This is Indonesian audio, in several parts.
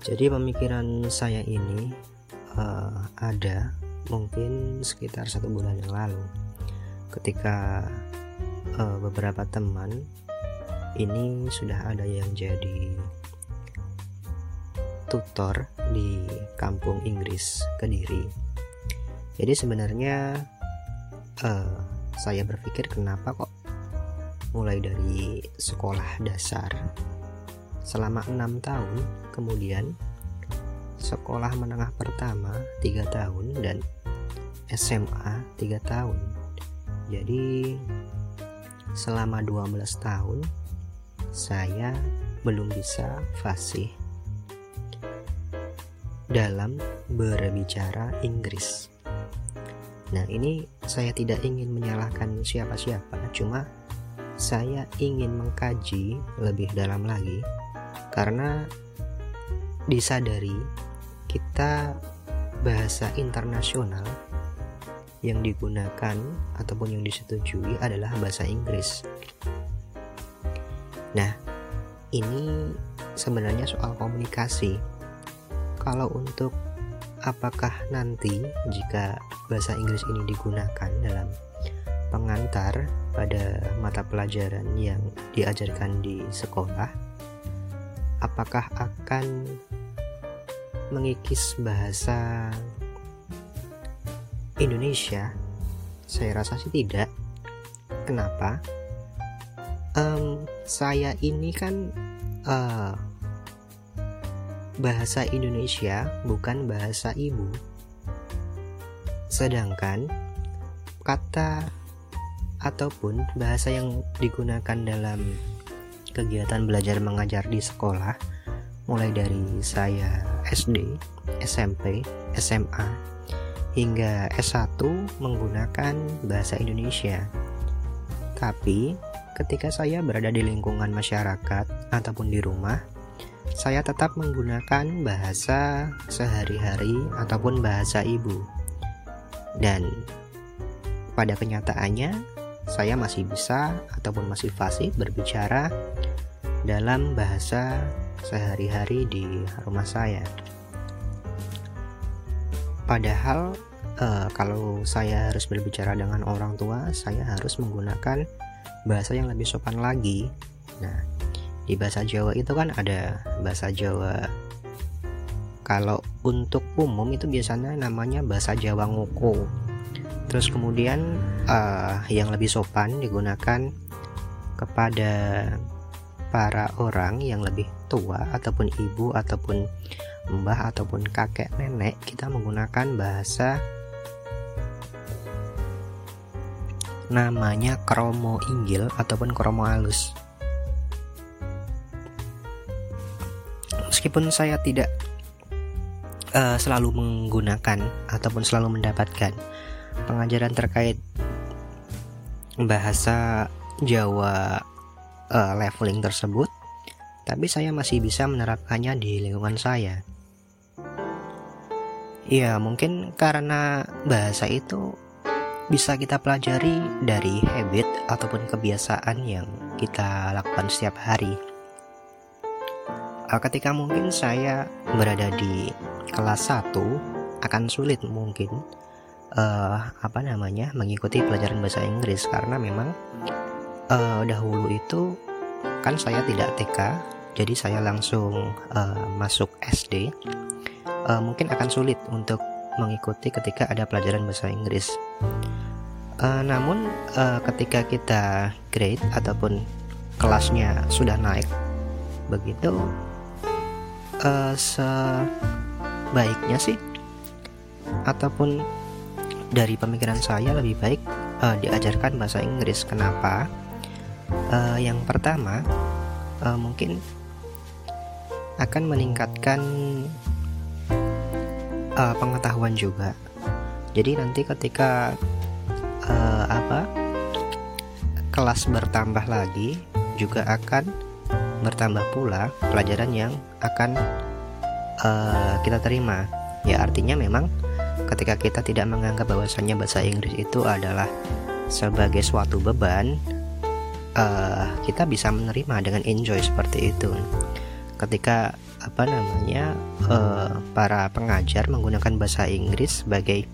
Jadi pemikiran saya ini uh, ada mungkin sekitar satu bulan yang lalu, ketika uh, beberapa teman ini sudah ada yang jadi tutor di kampung Inggris Kediri. Jadi sebenarnya uh, saya berpikir kenapa kok mulai dari sekolah dasar selama enam tahun kemudian sekolah menengah pertama tiga tahun dan SMA tiga tahun jadi selama 12 tahun saya belum bisa fasih dalam berbicara Inggris. Nah, ini saya tidak ingin menyalahkan siapa-siapa, cuma saya ingin mengkaji lebih dalam lagi karena disadari kita bahasa internasional yang digunakan ataupun yang disetujui adalah bahasa Inggris. Nah, ini sebenarnya soal komunikasi. Kalau untuk apakah nanti jika bahasa Inggris ini digunakan dalam pengantar pada mata pelajaran yang diajarkan di sekolah, apakah akan mengikis bahasa Indonesia? Saya rasa sih tidak. Kenapa? Um, saya ini kan uh, bahasa Indonesia bukan bahasa ibu. Sedangkan kata ataupun bahasa yang digunakan dalam kegiatan belajar mengajar di sekolah mulai dari saya SD, SMP, SMA hingga S1 menggunakan bahasa Indonesia. Tapi ketika saya berada di lingkungan masyarakat ataupun di rumah, saya tetap menggunakan bahasa sehari-hari ataupun bahasa ibu. Dan pada kenyataannya, saya masih bisa ataupun masih fasih berbicara dalam bahasa sehari-hari di rumah saya. Padahal uh, kalau saya harus berbicara dengan orang tua, saya harus menggunakan bahasa yang lebih sopan lagi. Nah, di bahasa Jawa itu kan ada bahasa Jawa kalau untuk umum itu biasanya namanya bahasa Jawa Ngoko. Terus kemudian uh, yang lebih sopan digunakan kepada para orang yang lebih tua ataupun ibu ataupun mbah ataupun kakek nenek kita menggunakan bahasa namanya kromo inggil ataupun kromo halus. Meskipun saya tidak uh, selalu menggunakan ataupun selalu mendapatkan pengajaran terkait bahasa Jawa uh, leveling tersebut, tapi saya masih bisa menerapkannya di lingkungan saya. Ya, mungkin karena bahasa itu bisa kita pelajari dari habit ataupun kebiasaan yang kita lakukan setiap hari. Uh, ketika mungkin saya berada di kelas 1 akan sulit mungkin uh, apa namanya mengikuti pelajaran bahasa Inggris. Karena memang uh, dahulu itu kan saya tidak TK jadi saya langsung uh, masuk SD uh, mungkin akan sulit untuk mengikuti ketika ada pelajaran bahasa Inggris. Uh, namun uh, ketika kita grade ataupun kelasnya sudah naik begitu uh, sebaiknya sih ataupun dari pemikiran saya lebih baik uh, diajarkan bahasa Inggris kenapa Uh, yang pertama, uh, mungkin akan meningkatkan uh, pengetahuan juga. Jadi nanti ketika uh, apa kelas bertambah lagi juga akan bertambah pula pelajaran yang akan uh, kita terima. Ya artinya memang ketika kita tidak menganggap bahwasanya bahasa Inggris itu adalah sebagai suatu beban uh, kita bisa menerima dengan enjoy seperti itu. Ketika apa namanya uh, para pengajar menggunakan bahasa Inggris sebagai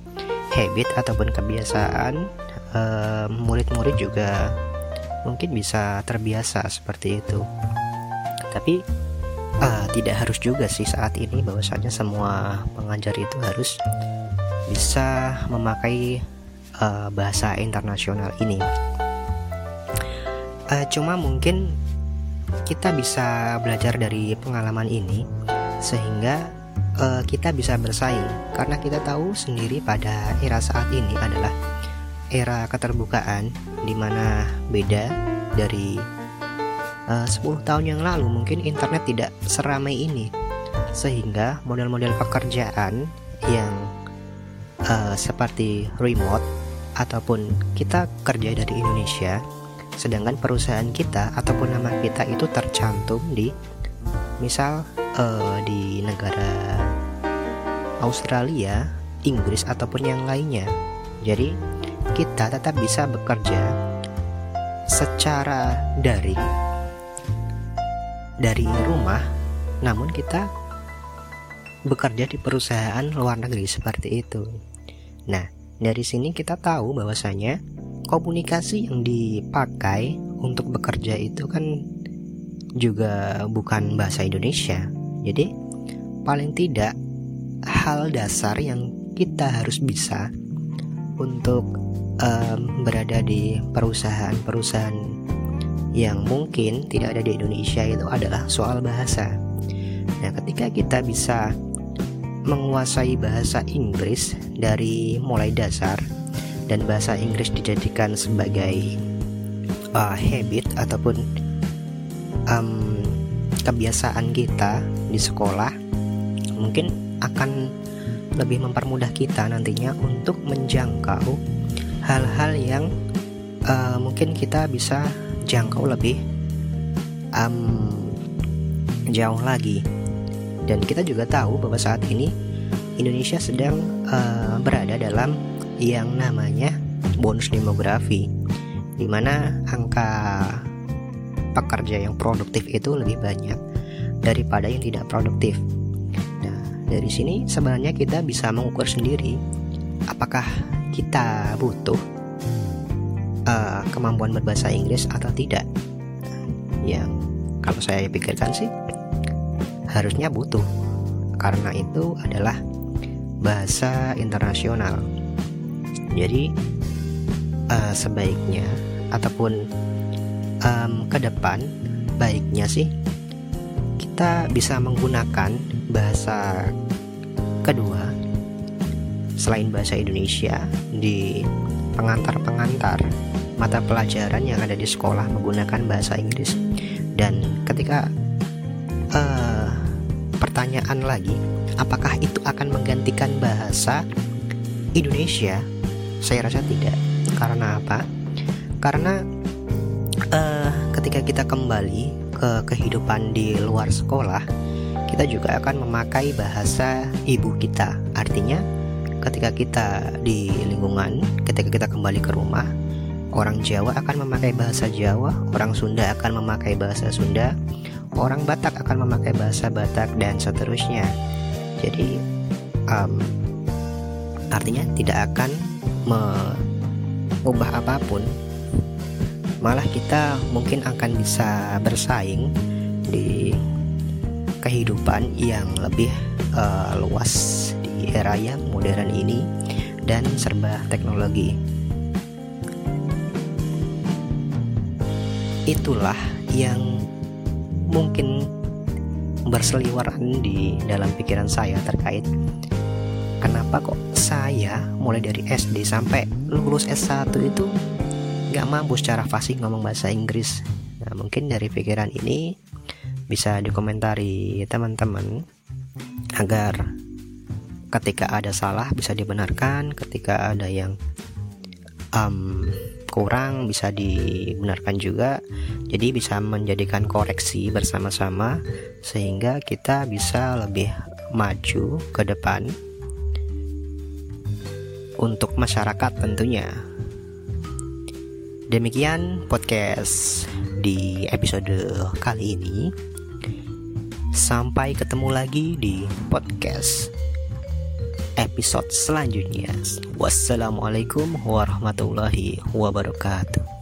habit ataupun kebiasaan murid murid-murid juga mungkin bisa terbiasa seperti itu. Tapi uh, tidak harus juga sih saat ini bahwasanya semua pengajar itu harus bisa memakai uh, bahasa internasional ini. Uh, cuma mungkin kita bisa belajar dari pengalaman ini sehingga uh, kita bisa bersaing. Karena kita tahu sendiri pada era saat ini adalah era keterbukaan di mana beda dari uh, 10 tahun yang lalu. Mungkin internet tidak seramai ini. Sehingga model-model pekerjaan yang uh, seperti remote ataupun kita kerja dari Indonesia sedangkan perusahaan kita ataupun nama kita itu tercantum di misal uh, di negara Australia, Inggris ataupun yang lainnya. Jadi kita tetap bisa bekerja secara daring dari rumah, namun kita bekerja di perusahaan luar negeri seperti itu. Nah, dari sini kita tahu bahwasanya komunikasi yang dipakai untuk bekerja itu kan juga bukan bahasa Indonesia. Jadi paling tidak hal dasar yang kita harus bisa untuk um, berada di perusahaan-perusahaan yang mungkin tidak ada di Indonesia itu adalah soal bahasa. Nah, ketika kita bisa menguasai bahasa Inggris dari mulai dasar dan bahasa Inggris dijadikan sebagai uh, habit ataupun um, kebiasaan kita di sekolah mungkin akan lebih mempermudah kita nantinya untuk menjangkau hal-hal yang uh, mungkin kita bisa jangkau lebih um, jauh lagi dan kita juga tahu bahwa saat ini Indonesia sedang uh, berada dalam yang namanya bonus demografi di mana angka pekerja yang produktif itu lebih banyak daripada yang tidak produktif. Nah, dari sini sebenarnya kita bisa mengukur sendiri apakah kita butuh uh, kemampuan berbahasa Inggris atau tidak. Yang kalau saya pikirkan sih harusnya butuh. Karena itu adalah bahasa internasional. Jadi uh, sebaiknya ataupun um, ke depan baiknya sih kita bisa menggunakan bahasa kedua selain bahasa Indonesia di pengantar-pengantar mata pelajaran yang ada di sekolah menggunakan bahasa Inggris. Dan ketika uh, pertanyaan lagi apakah itu akan menggantikan bahasa Indonesia saya rasa tidak. Karena apa? Karena uh, ketika kita kembali ke kehidupan di luar sekolah, kita juga akan memakai bahasa ibu kita. Artinya, ketika kita di lingkungan, ketika kita kembali ke rumah, orang Jawa akan memakai bahasa Jawa, orang Sunda akan memakai bahasa Sunda, orang Batak akan memakai bahasa Batak dan seterusnya. Jadi, um, artinya tidak akan mengubah apa pun malah kita mungkin akan bisa bersaing di kehidupan yang lebih uh, luas di era yang modern ini dan serba teknologi itulah yang mungkin berseliweran di dalam pikiran saya terkait kenapa kok saya mulai dari SD sampai lulus S1 itu gak mampu secara fasih ngomong bahasa Inggris. Nah mungkin dari pikiran ini bisa dikomentari teman-teman agar ketika ada salah bisa dibenarkan ketika ada yang um, kurang bisa dibenarkan juga jadi bisa menjadikan koreksi bersama-sama sehingga kita bisa lebih maju ke depan untuk masyarakat tentunya. Demikian podcast di episode kali ini. Sampai ketemu lagi di podcast episode selanjutnya. Wassalamualaikum warahmatullahi wabarakatuh.